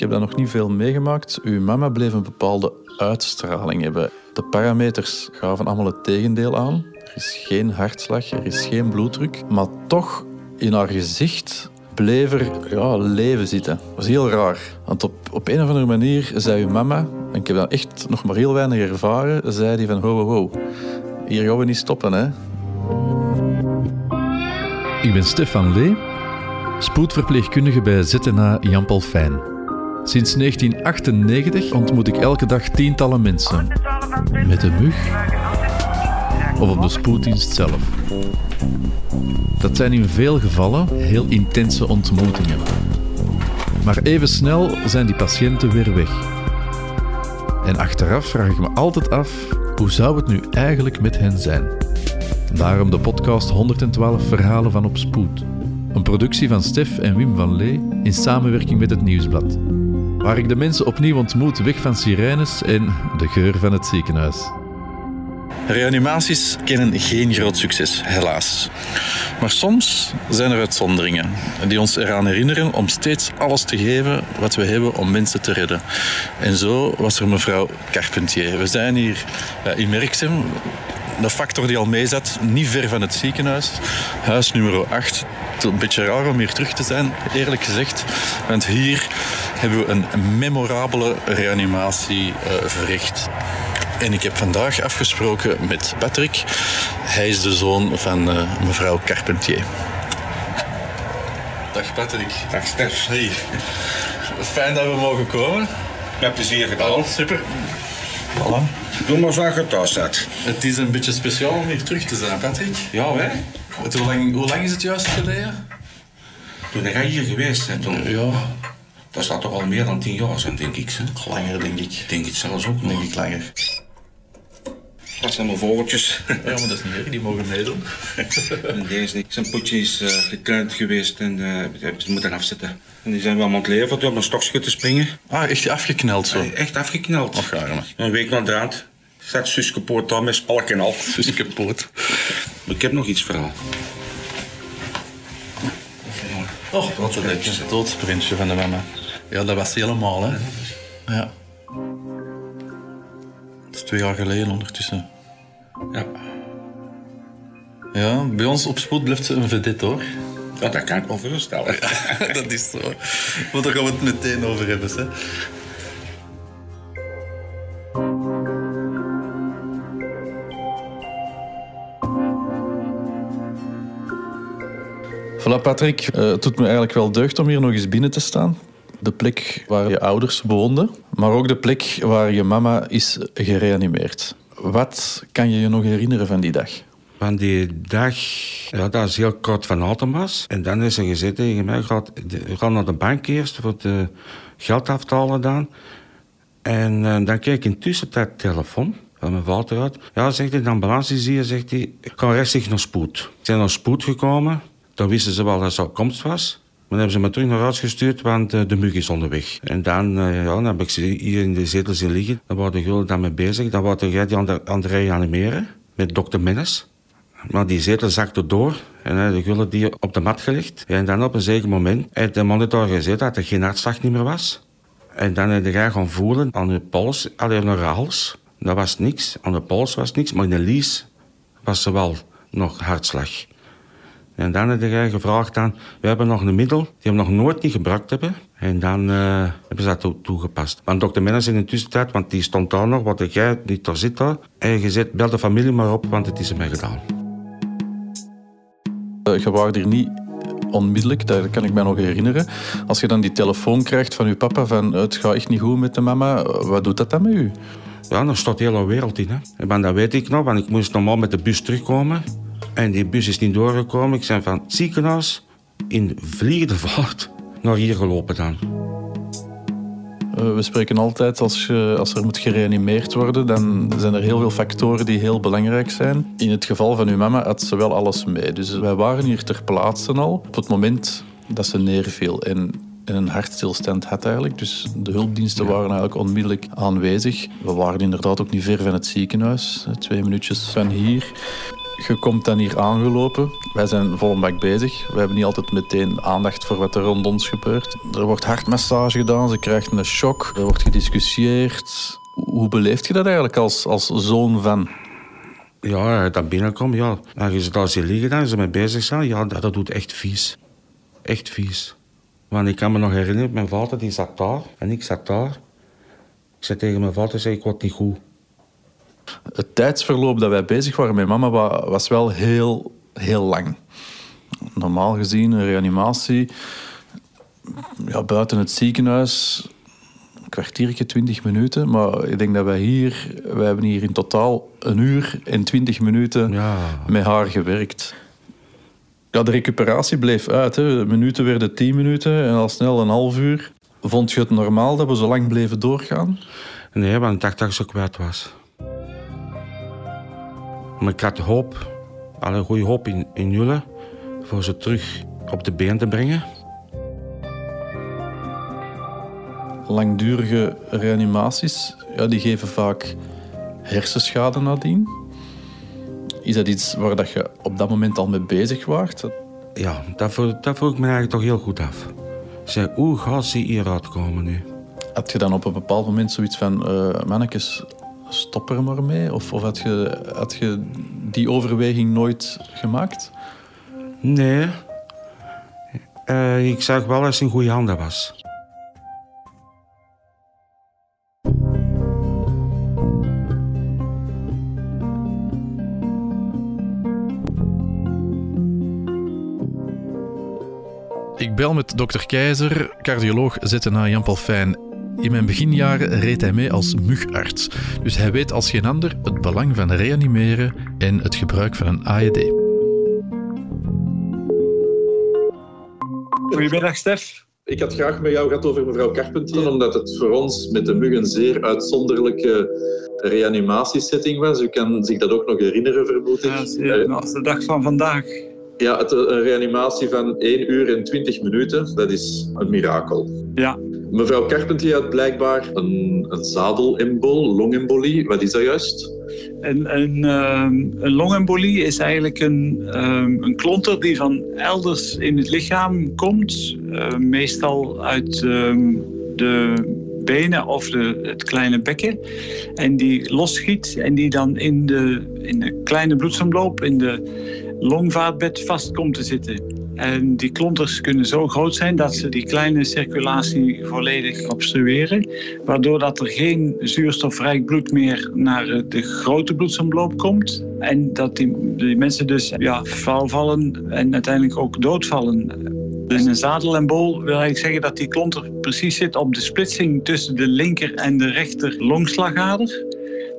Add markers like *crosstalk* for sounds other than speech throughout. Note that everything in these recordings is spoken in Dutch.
heb dat nog niet veel meegemaakt. Uw mama bleef een bepaalde uitstraling hebben. De parameters gaven allemaal het tegendeel aan. Er is geen hartslag, er is geen bloeddruk. Maar toch, in haar gezicht bleef er ja, leven zitten. Dat was heel raar. Want op, op een of andere manier zei uw mama, en ik heb dat echt nog maar heel weinig ervaren, zei die van ho, ho, ho. Hier gaan we niet stoppen, hè. Ik ben Stefan Lee, spoedverpleegkundige bij ZNA Jan Paul Fijn. Sinds 1998 ontmoet ik elke dag tientallen mensen. Met een mug of op de spoeddienst zelf. Dat zijn in veel gevallen heel intense ontmoetingen. Maar even snel zijn die patiënten weer weg. En achteraf vraag ik me altijd af, hoe zou het nu eigenlijk met hen zijn? Daarom de podcast 112 Verhalen van op Spoed. Een productie van Stef en Wim van Lee in samenwerking met het Nieuwsblad. Waar ik de mensen opnieuw ontmoet weg van sirenes en de geur van het ziekenhuis. Reanimaties kennen geen groot succes, helaas. Maar soms zijn er uitzonderingen die ons eraan herinneren om steeds alles te geven wat we hebben om mensen te redden. En zo was er mevrouw Carpentier. We zijn hier in Merksem, de factor die al mee zat, niet ver van het ziekenhuis. Huis nummer 8. Het is een beetje raar om hier terug te zijn, eerlijk gezegd. Want hier hebben we een memorabele reanimatie uh, verricht. En ik heb vandaag afgesproken met Patrick. Hij is de zoon van uh, mevrouw Carpentier. Dag Patrick. Dag Stef. Hey. Fijn dat we mogen komen. Met plezier gedaan. Oh, super. Voilà. Doe maar zo je thuis. Het is een beetje speciaal om hier terug te zijn, Patrick. Ja, hè? Hoe lang, hoe lang is het juist geleden? Toen jij hier geweest bent, toen... Ja. Dat staat toch al meer dan tien jaar zijn, denk ik. Hè? Langer, denk ik. Denk het zelfs ook nog. Denk ik langer. Dat zijn mijn vogeltjes. Ja, maar dat is niet erg, die mogen meedoen. *laughs* en deze niet. Zijn potje is uh, geweest en uh, hebben ze moeten afzetten. En die zijn wel aan het leven, die op een stokje te springen. Ah, echt afgekneld zo? Uh, echt afgekneld. Och, ja, Een week naar draad. Zet zus kapot dan met spalk en al. *laughs* Kapot. Maar ik heb nog iets verhaal. Oh, wat een beetje. Het doodsprintje van de mama. Ja, dat was helemaal, hè. Ja. Dat is twee jaar geleden ondertussen. Ja. Ja, bij ons op spoed blijft ze een vedette, hoor. Ja, dat kan ik wel voorstellen. Ja, *laughs* dat is zo. Want daar gaan we het meteen over hebben, hè. Voilà, Patrick. Uh, het doet me eigenlijk wel deugd om hier nog eens binnen te staan. De plek waar je ouders woonden, maar ook de plek waar je mama is gereanimeerd. Wat kan je je nog herinneren van die dag? Van die dag, ja, dat is heel kort van auto was. En dan is er gezet tegen mij, gaat, ga naar de bank eerst voor het uh, geld af te halen dan. En uh, dan kijk ik intussen de telefoon van mijn vader uit. Ja, zegt hij, de ambulance is hier, zegt hij, ga rechtstreeks naar spoed. Ik zijn naar spoed gekomen. Dan wisten ze wel dat het komst was. Maar dan hebben ze me terug naar huis gestuurd, want uh, de mug is onderweg. En dan, uh, ja, dan heb ik ze hier in de zetel zien liggen. Dan waren de gulden dan mee bezig. Dan waren jij die aan, de, reanimeren met dokter Mennes. Maar die zetel zakte door en hij de gulden die op de mat gelegd. En dan op een zeker moment heeft de monitor gezet dat er geen hartslag meer was. En dan heb je gaan voelen aan je pols, alleen de hals. Dat was niks, aan de pols was niks, maar in de lies was er wel nog hartslag. En dan heb jij gevraagd aan, we hebben nog een middel die we nog nooit niet gebruikt hebben. En dan uh, hebben ze dat toe, toegepast. Want dokter Mennes in de tussentijd, want die stond daar nog, wat jij niet daar zit daar. En je zegt, bel de familie maar op, want het is ermee gedaan. Uh, je was hier niet onmiddellijk, dat kan ik me nog herinneren. Als je dan die telefoon krijgt van je papa van het gaat echt niet goed met de mama, wat doet dat dan met u? Ja, dan staat de hele wereld in. Hè. En dat weet ik nog, want ik moest normaal met de bus terugkomen. En die bus is niet doorgekomen. Ik ben van het ziekenhuis in vliegende vaart naar hier gelopen dan. Uh, we spreken altijd, als, je, als er moet gereanimeerd worden, dan zijn er heel veel factoren die heel belangrijk zijn. In het geval van uw mama had ze wel alles mee. Dus wij waren hier ter plaatse al op het moment dat ze neerviel. En en een hartstilstand had eigenlijk. Dus de hulpdiensten waren eigenlijk onmiddellijk aanwezig. We waren inderdaad ook niet ver van het ziekenhuis. Twee minuutjes van hier. Je komt dan hier aangelopen. Wij zijn vol bezig. We hebben niet altijd meteen aandacht voor wat er rond ons gebeurt. Er wordt hartmassage gedaan, ze krijgt een shock. Er wordt gediscussieerd. Hoe beleeft je dat eigenlijk als, als zoon van? Ja, dat binnenkomt, ja. En je zit daar zien liggen en ze mee bezig zijn, ja, dat, dat doet echt vies. Echt vies. Want ik kan me nog herinneren, mijn vader die zat daar en ik zat daar. Ik zei tegen mijn vader, zei, ik word niet goed. Het tijdsverloop dat wij bezig waren met mama was wel heel, heel lang. Normaal gezien, een reanimatie, ja, buiten het ziekenhuis, een kwartiertje, twintig minuten. Maar ik denk dat wij hier, wij hebben hier in totaal een uur en twintig minuten Ja. met haar gewerkt. Ja, de recuperatie bleef uit. Hè. De minuten werden tien minuten en al snel een half uur. Vond je het normaal dat we zo lang bleven doorgaan? Nee, want ik dacht dat ik zo kwijt was. Maar ik had hoop, al een goede hoop in, in jullie, voor ze terug op de been te brengen. langdurige reanimaties, ja, die geven vaak hersenschade nadien. Is dat iets waar dat je op dat moment al mee bezig waart? Ja, dat vroeg, dat vroeg ik me eigenlijk toch heel goed af. Ik zei, hoe gaat ze hieruit komen nu? Had je dan op een bepaald moment zoiets van... eh mannetjes, stop er maar mee? Of, of had, je, had je die overweging nooit gemaakt? Nee. Eh, ik zag wel dat ze in goede handen was. Ik bel met dokter Keizer, cardioloog ZNA Jan Palfijn. In mijn beginjaren reed hij mee als mugarts. Dus hij weet als geen ander het belang van reanimeren en het gebruik van een AED. Goedemiddag, Stef. Ik had graag met jou gehad over mevrouw Carpentier, omdat het voor ons met de mug een zeer uitzonderlijke reanimatiesetting was. U kan zich dat ook nog herinneren, vermoed ik. Ja, als de dag van vandaag. Ja, het, een reanimatie van 1 uur en 20 minuten, dat is een mirakel. Ja, Mevrouw Carpentier had blijkbaar een, een zadelembol, longembolie. Wat is dat juist? een, een, ehm, een longembolie is eigenlijk een, ehm, een klonter die van elders in het lichaam komt. eh, meestal uit ehm, de benen of de, het kleine bekken. En die losschiet en die dan in de, in de kleine bloedsomloop, in de longvaatbed vast komt te zitten. En die klonters kunnen zo groot zijn dat ze die kleine circulatie volledig obstrueren. Waardoor dat er geen zuurstofrijk bloed meer naar eh, de grote bloedsomloop komt. En dat die, mensen dus ja, vallen en uiteindelijk ook doodvallen. Dus een zadelembool wil eigenlijk zeggen dat die klonter precies zit op de splitsing tussen de linker en de rechter longslagader.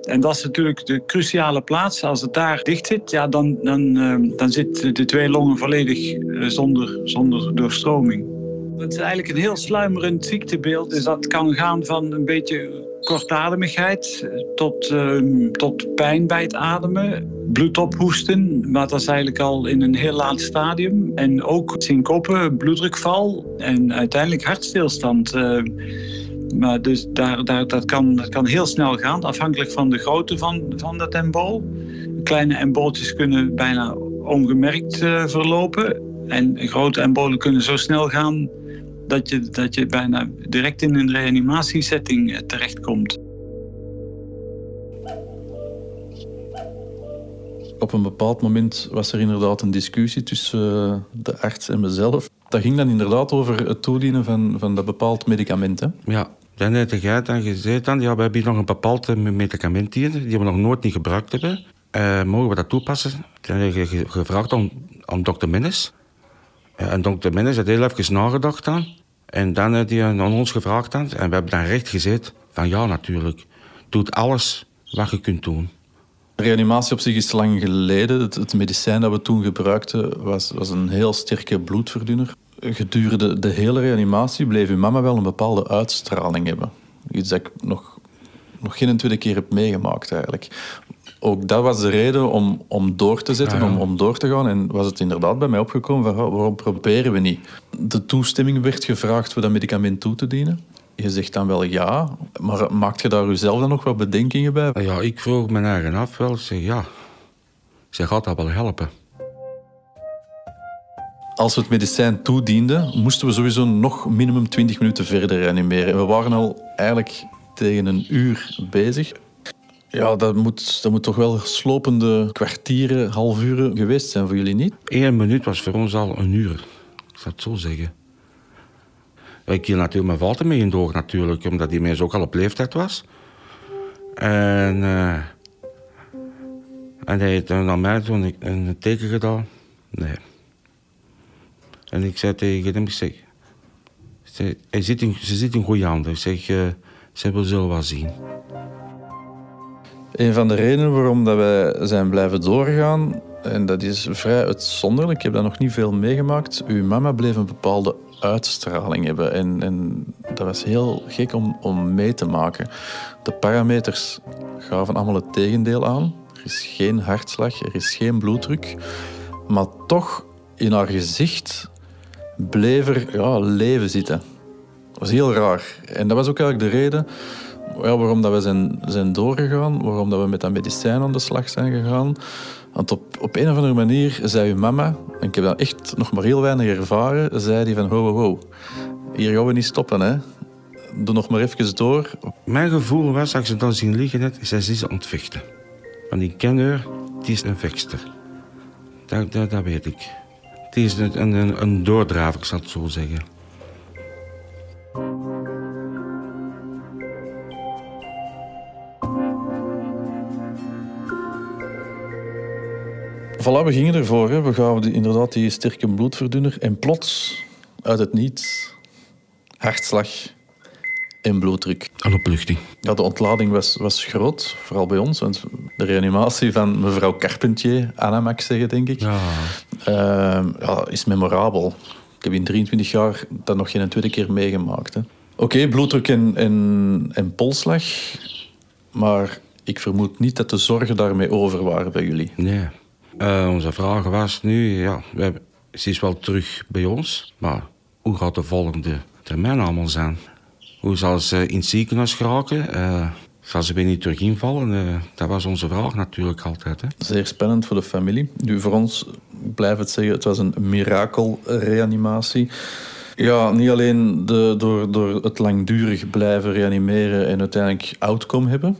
En dat is natuurlijk de cruciale plaats. Als het daar dicht zit, ja, dan, dan, eh, dan zitten de twee longen volledig eh, zonder, zonder doorstroming. Het is eigenlijk een heel sluimerend ziektebeeld. Dus dat kan gaan van een beetje kortademigheid eh, tot, ehm, tot pijn bij het ademen, bloedophoesten, maar dat is eigenlijk al in een heel laat stadium. En ook syncope, bloeddrukval en uiteindelijk hartstilstand. eh, maar dus daar, daar, dat, kan, dat kan heel snel gaan, afhankelijk van de grootte van, van dat embool. Kleine embooltjes kunnen bijna ongemerkt eh, verlopen. En grote embolen kunnen zo snel gaan dat je, dat je bijna direct in een reanimatiesetting eh, terechtkomt. Op een bepaald moment was er inderdaad een discussie tussen eh, de arts en mezelf. Dat ging dan inderdaad over het toedienen van, van dat bepaald medicament. Hè? Ja, dan heb jij dan gezegd, dan, ja, we hebben hier nog een bepaald eh, medicament hier, die we nog nooit niet gebruikt hebben. Eh, mogen we dat toepassen? Dan heb je ge- gevraagd aan, aan dokter Mennis. Eh, en dokter Mennis heeft heel even nagedacht aan. En dan heeft hij aan ons gevraagd aan. En we hebben dan recht gezet van ja, natuurlijk. Doe alles wat je kunt doen. Reanimatie op zich is lang geleden. Het, het medicijn dat we toen gebruikten was, was een heel sterke bloedverdunner. Gedurende de hele reanimatie bleef uw mama wel een bepaalde uitstraling hebben. Iets dat ik nog, nog geen tweede keer heb meegemaakt eigenlijk. Ook dat was de reden om, om door te zetten, Ah, ja. om, om door te gaan. En was het inderdaad bij mij opgekomen van "Oh, waarom proberen we niet? De toestemming werd gevraagd voor dat medicament toe te dienen. Je zegt dan wel ja, maar maakt je daar jezelf dan nog wat bedenkingen bij? Ja, ik vroeg me eigen af wel. Ik zeg ja, Zij gaat dat wel helpen. Als we het medicijn toedienden, moesten we sowieso nog minimum 20 minuten verder reanimeren. We waren al eigenlijk tegen een uur bezig. Ja, dat moet, dat moet toch wel slopende kwartieren, half uren geweest zijn voor jullie niet? Eén minuut was voor ons al een uur. Ik zou het zo zeggen. Ik hield natuurlijk mijn vader mee in door natuurlijk, omdat die mens ook al op leeftijd was. En, uh, en hij heeft naar mij toen een teken gedaan. Nee. En ik zei tegen hem, zeg, ze zit in goede handen. Ik zeg, uh, ze zullen wel zien. Een van de redenen waarom dat wij zijn blijven doorgaan, en dat is vrij uitzonderlijk, ik heb dat nog niet veel meegemaakt. Uw mama bleef een bepaalde uitstraling hebben. En, en dat was heel gek om, om mee te maken. De parameters gaven allemaal het tegendeel aan. Er is geen hartslag, er is geen bloeddruk. Maar toch, in haar gezicht bleef er ja, leven zitten. Dat was heel raar. En dat was ook eigenlijk de reden waarom dat we zijn, zijn doorgegaan, waarom dat we met dat medicijn aan de slag zijn gegaan. Want op, op een of andere manier zei uw mama, en ik heb dat echt nog maar heel weinig ervaren, zei die van ho, ho, hier gaan we niet stoppen, hè. Doe nog maar even door. Mijn gevoel was, als ik ze dan zien liggen, net, zij is ze ontvechten. Want die ken die is een vechter. Dat, dat, dat weet ik. Die is een, een, een doordraver, ik zal het zo zeggen. Voilà, we gingen ervoor. Hè. We gaven inderdaad die sterke bloedverdunner. En plots, uit het niets, hartslag en bloeddruk. En opluchting. Ja, de ontlading was, was groot, vooral bij ons. Want de reanimatie van mevrouw Carpentier, Anna mag ik zeggen, denk ik, ja. Uh, ja, is memorabel. Ik heb in 23 jaar dat nog geen tweede keer meegemaakt. Oké, okay, bloeddruk en, en, en polsslag. Maar ik vermoed niet dat de zorgen daarmee over waren bij jullie. Nee. Uh, onze vraag was nu, ja, we hebben, ze is wel terug bij ons, maar hoe gaat de volgende termijn allemaal zijn? Hoe zal ze in het ziekenhuis geraken? Uh, zal ze weer niet terug invallen? Uh, dat was onze vraag natuurlijk altijd. Hè? Zeer spannend voor de familie. Nu, voor ons, blijf het zeggen, het was een mirakelreanimatie. Ja, niet alleen de, door, door het langdurig blijven reanimeren en uiteindelijk outcome hebben.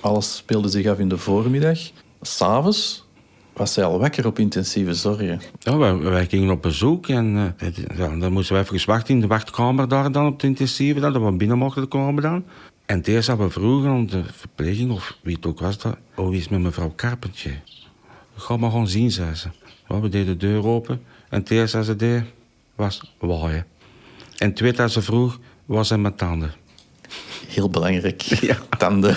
Alles speelde zich af in de voormiddag. S'avonds was zij al wakker op intensieve zorgen? Ja, wij, wij gingen op bezoek en uh, ja, dan moesten we even wachten in de wachtkamer daar dan op de intensieve, dat we binnen mochten komen dan. En het eerste we vroegen aan de verpleging, of wie het ook was, dat, oh, wie is met mevrouw Carpentje? Ga maar gewoon zien, zei ze. Ja, we deden de deur open en het eerste dat ze deed was waaien. En het tweede dat ze vroeg, was hij met tanden. Heel belangrijk, *laughs* ja. tanden.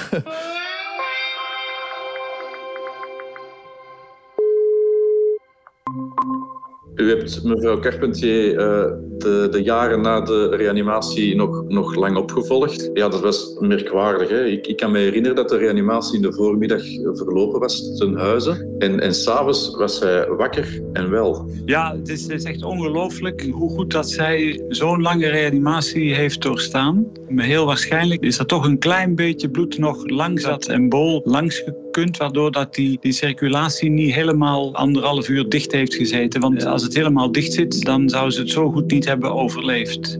U hebt mevrouw Carpentier uh, de, de, jaren na de reanimatie nog, nog lang opgevolgd. Ja, dat was merkwaardig. Hè? Ik, ik, kan me herinneren dat de reanimatie in de voormiddag verlopen was ten huize. En, en s'avonds was zij wakker en wel. Ja, het is, is echt ongelooflijk hoe goed dat zij zo'n lange reanimatie heeft doorstaan. Maar heel waarschijnlijk is er toch een klein beetje bloed nog langs en bol langs gekund, waardoor dat die, die circulatie niet helemaal anderhalf uur dicht heeft gezeten. Want als het helemaal dicht zit, dan zou ze het zo goed niet hebben overleefd.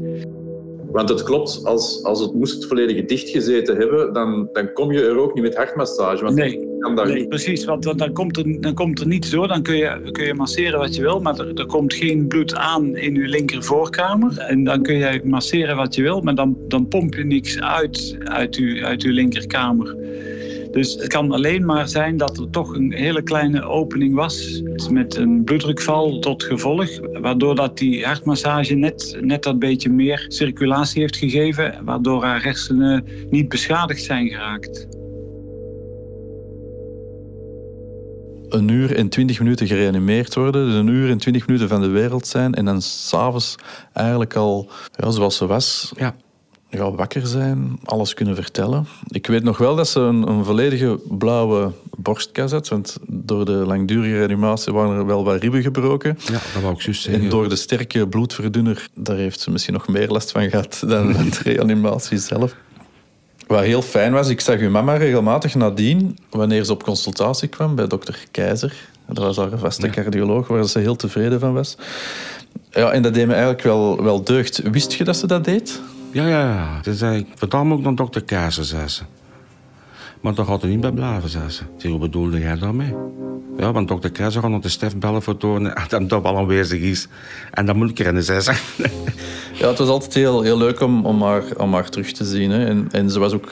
Want het klopt, als, als het moest volledig dichtgezeten hebben, dan, dan kom je er ook niet met hartmassage. Want nee, precies, want dan, dan, komt er, dan komt er niet zo. Dan kun je, kun je masseren wat je wil, maar er, er komt geen bloed aan in je linkervoorkamer. En dan kun je masseren wat je wil, maar dan, dan pomp je niks uit uit je, uit uw linkerkamer. Dus het kan alleen maar zijn dat er toch een hele kleine opening was met een bloeddrukval tot gevolg, waardoor dat die hartmassage net, net dat beetje meer circulatie heeft gegeven, waardoor haar hersenen niet beschadigd zijn geraakt. een uur en twintig minuten gereanimeerd worden, dus een uur en twintig minuten van de wereld zijn en dan s'avonds eigenlijk al, ja, zoals ze was, ja ja, wakker zijn, alles kunnen vertellen. Ik weet nog wel dat ze een, een volledige blauwe borstkas had, want door de langdurige reanimatie waren er wel wat ribben gebroken. Ja, dat wou ik juist zeggen. En door de sterke bloedverdunner, daar heeft ze misschien nog meer last van gehad dan *laughs* de reanimatie zelf. Wat heel fijn was, ik zag uw mama regelmatig nadien, wanneer ze op consultatie kwam bij dokter Keizer, Dat was haar vaste cardioloog, waar ze heel tevreden van was. Ja, en dat deed me eigenlijk wel, wel deugd. Wist je dat ze dat deed? Ja, ja, ja. Ze zei, ik vertel me ook naar dokter Keizer, zei ze. Maar daar gaat er niet bij blijven, zei ze. Bedoelde jij daarmee? Ja, want dokter Keizer gaat nog de Stef bellen voor tonen dat dat wel aanwezig is. En dat moet ik rennen, zei ze. Ja, het was altijd heel, heel leuk om, om, haar, om haar terug te zien. Hè. En, en ze was ook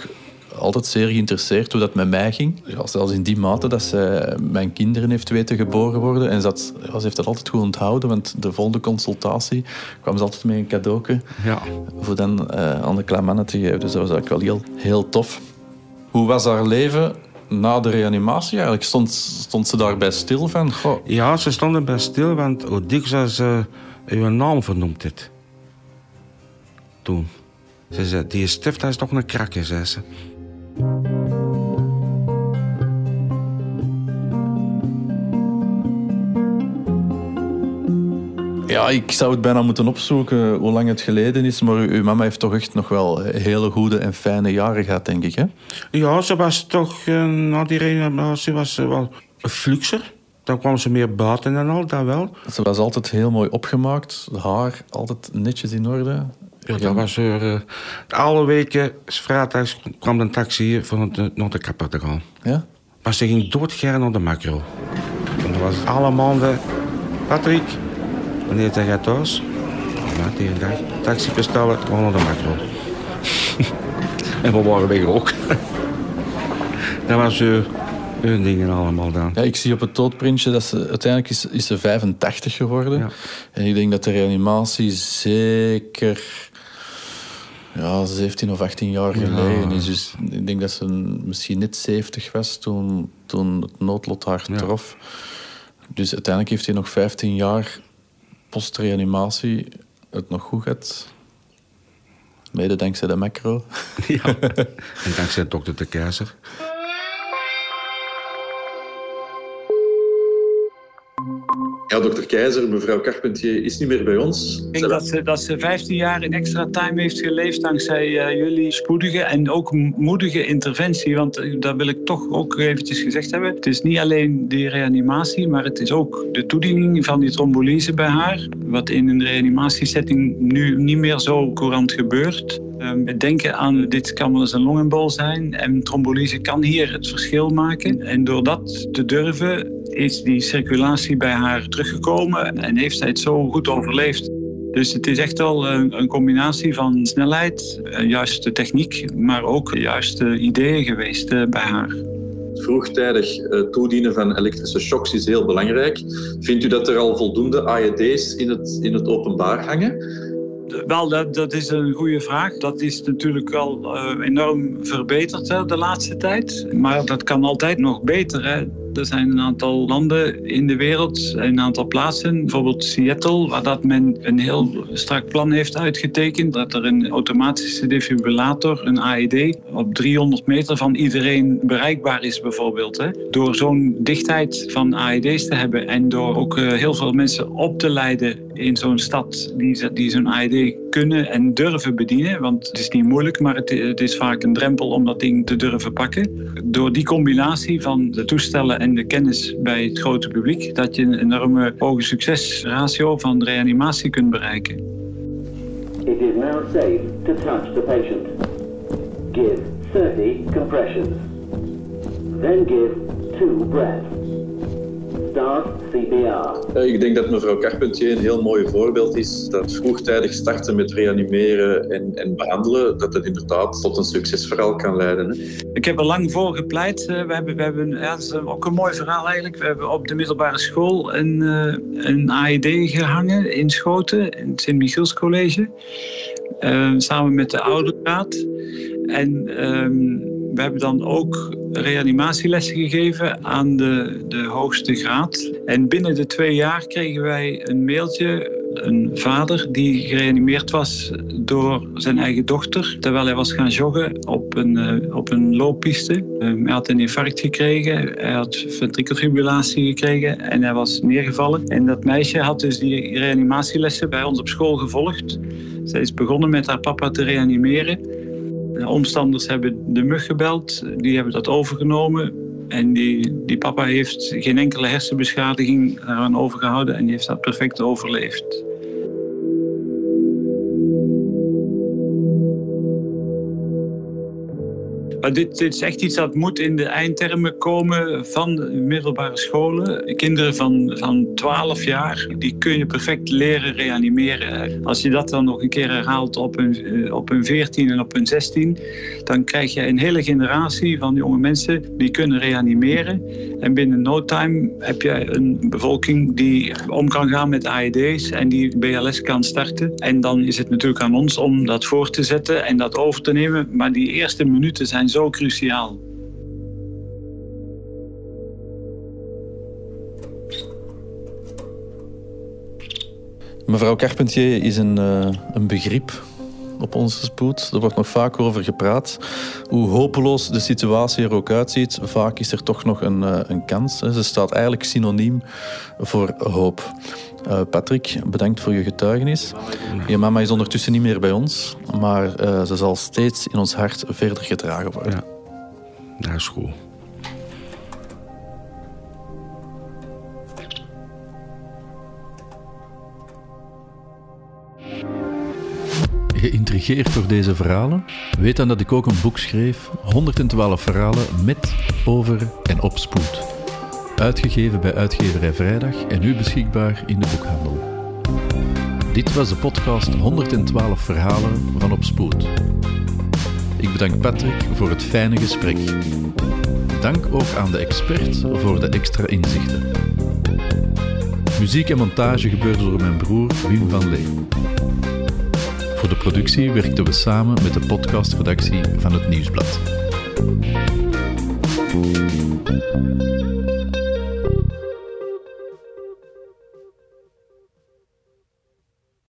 altijd zeer geïnteresseerd hoe dat met mij ging. Ja, zelfs in die mate dat ze mijn kinderen heeft weten geboren worden. En ze, ja, ze heeft dat altijd goed onthouden, want de volgende consultatie kwam ze altijd met een cadeautje ja. voor dan uh, aan de te geven. Dus dat was eigenlijk wel heel, heel tof. Hoe was haar leven na de reanimatie eigenlijk? Stond, stond ze daarbij stil van? Goh. Ja, ze stond erbij stil, want hoe dikwijls ze uw naam vernoemd dit. Toen. Ze zei, die stift, is toch een krakker, zei ze. Ja, ik zou het bijna moeten opzoeken hoe lang het geleden is. Maar uw mama heeft toch echt nog wel hele goede en fijne jaren gehad, denk ik. Hè? Ja, ze was toch uh, na die reanimatie was ze wel een fluxer. Dan kwam ze meer buiten en al, dat wel. Ze was altijd heel mooi opgemaakt. haar altijd netjes in orde. Ja, dat was er. Alle weken, vrijdags, kwam een taxi hier van het, naar de kapper te gaan. Ja? Maar ze ging doodgern naar de macro. En dat was alle maanden... Patrick, wanneer zeg jij thuis? Ja, tegen dag. Taxi bestellen, gewoon naar de macro. *laughs* en we waren weg ook. *laughs* dat was uh, hun dingen allemaal dan. Ja, ik zie op het doodprintje dat ze uiteindelijk is, is ze 85 geworden. Ja. En ik denk dat de reanimatie zeker ja, 17 of 18 jaar geleden is. Dus ik denk dat ze misschien net 70 was toen, toen het noodlot haar trof. Dus uiteindelijk heeft hij nog 15 jaar post-reanimatie het nog goed gehad. Mede dankzij de macro. Ja, *laughs* en dankzij dokter de Keizer. Ja, dokter Keizer, mevrouw Carpentier is niet meer bij ons. Ik denk dat ze, dat ze 15 jaar in extra time heeft geleefd dankzij uh, jullie spoedige en ook moedige interventie. Want uh, dat wil ik toch ook eventjes gezegd hebben. Het is niet alleen die reanimatie, maar het is ook de toediening van die trombolyse bij haar. Wat in een reanimatiesetting nu niet meer zo courant gebeurt. Um, denken aan dit kan wel eens een longenbol zijn en trombolyse kan hier het verschil maken. En door dat te durven is die circulatie bij haar teruggekomen en heeft zij het zo goed overleefd. Dus het is echt wel een, een combinatie van snelheid, juiste techniek, maar ook juiste ideeën geweest eh, bij haar vroegtijdig eh, toedienen van elektrische shocks is heel belangrijk. Vindt u dat er al voldoende AED's in het, in het openbaar hangen? Wel, dat, dat is een goede vraag. Dat is natuurlijk wel uh, enorm verbeterd hè, de laatste tijd. Maar dat kan altijd nog beter. Hè. Er zijn een aantal landen in de wereld, een aantal plaatsen, bijvoorbeeld Seattle, waar dat men een heel strak plan heeft uitgetekend. Dat er een automatische defibrillator, een AED, op 300 meter van iedereen bereikbaar is bijvoorbeeld. Hè. Door zo'n dichtheid van AED's te hebben en door ook eh, heel veel mensen op te leiden in zo'n stad die, zo'n AED kunnen en durven bedienen. Want het is niet moeilijk, maar het is vaak een drempel om dat ding te durven pakken. Door die combinatie van de toestellen en de kennis bij het grote publiek, dat je een enorme hoge succesratio van reanimatie kunt bereiken. It is now safe to touch the patient. Give 30 compressions. Then give two breaths. Start CPR. Ik denk dat mevrouw Carpentier een heel mooi voorbeeld is. Dat vroegtijdig starten met reanimeren en, en behandelen, dat het inderdaad tot een succesverhaal kan leiden. Hè. Ik heb er lang voor gepleit. Eh, we hebben, we hebben, ja, dat is ook een mooi verhaal eigenlijk. We hebben op de middelbare school een, eh, een AED gehangen in Schoten, in het Sint-Michiels College. Uh, samen met de ouderraad. En ehm, we hebben dan ook reanimatielessen gegeven aan de, de hoogste graad. En binnen de twee jaar kregen wij een mailtje een vader die gereanimeerd was door zijn eigen dochter terwijl hij was gaan joggen op een, uh, op een looppiste. Uh, hij had een infarct gekregen, hij had ventrikelfibrillatie gekregen en hij was neergevallen. En dat meisje had dus die reanimatielessen bij ons op school gevolgd. Zij is begonnen met haar papa te reanimeren. De omstanders hebben de mug gebeld, die hebben dat overgenomen. En die, die papa heeft geen enkele hersenbeschadiging eraan overgehouden en die heeft dat perfect overleefd. Dit, is echt iets dat moet in de eindtermen komen van middelbare scholen. Kinderen van, van 12 jaar, die kun je perfect leren reanimeren. Als je dat dan nog een keer herhaalt op een, eh, op een 14 en op een 16, dan krijg je een hele generatie van jonge mensen die kunnen reanimeren. En binnen no time heb je een bevolking die om kan gaan met AED's en die BLS kan starten. En dan is het natuurlijk aan ons om dat voor te zetten en dat over te nemen. Maar die eerste minuten zijn zo cruciaal. Mevrouw Carpentier is een, uh, een begrip op onze spoed. Er wordt nog vaak over gepraat. Hoe hopeloos de situatie er ook uitziet, vaak is er toch nog een, uh, een kans. Ze staat eigenlijk synoniem voor hoop. Uh, Patrick, bedankt voor je getuigenis. Je mama is ondertussen niet meer bij ons, maar uh, ze zal steeds in ons hart verder gedragen worden. Ja, dat is goed. Geïntrigeerd door deze verhalen? Weet dan dat ik ook een boek schreef, 112 verhalen met, over en op spoed. Uitgegeven bij Uitgeverij Vrijdag en nu beschikbaar in de boekhandel. Dit was de podcast 112 verhalen van Op Spoed. Ik bedank Patrick voor het fijne gesprek. Dank ook aan de expert voor de extra inzichten. Muziek en montage gebeurde door mijn broer Wim van Lee. Voor de productie werkten we samen met de podcastredactie van het Nieuwsblad.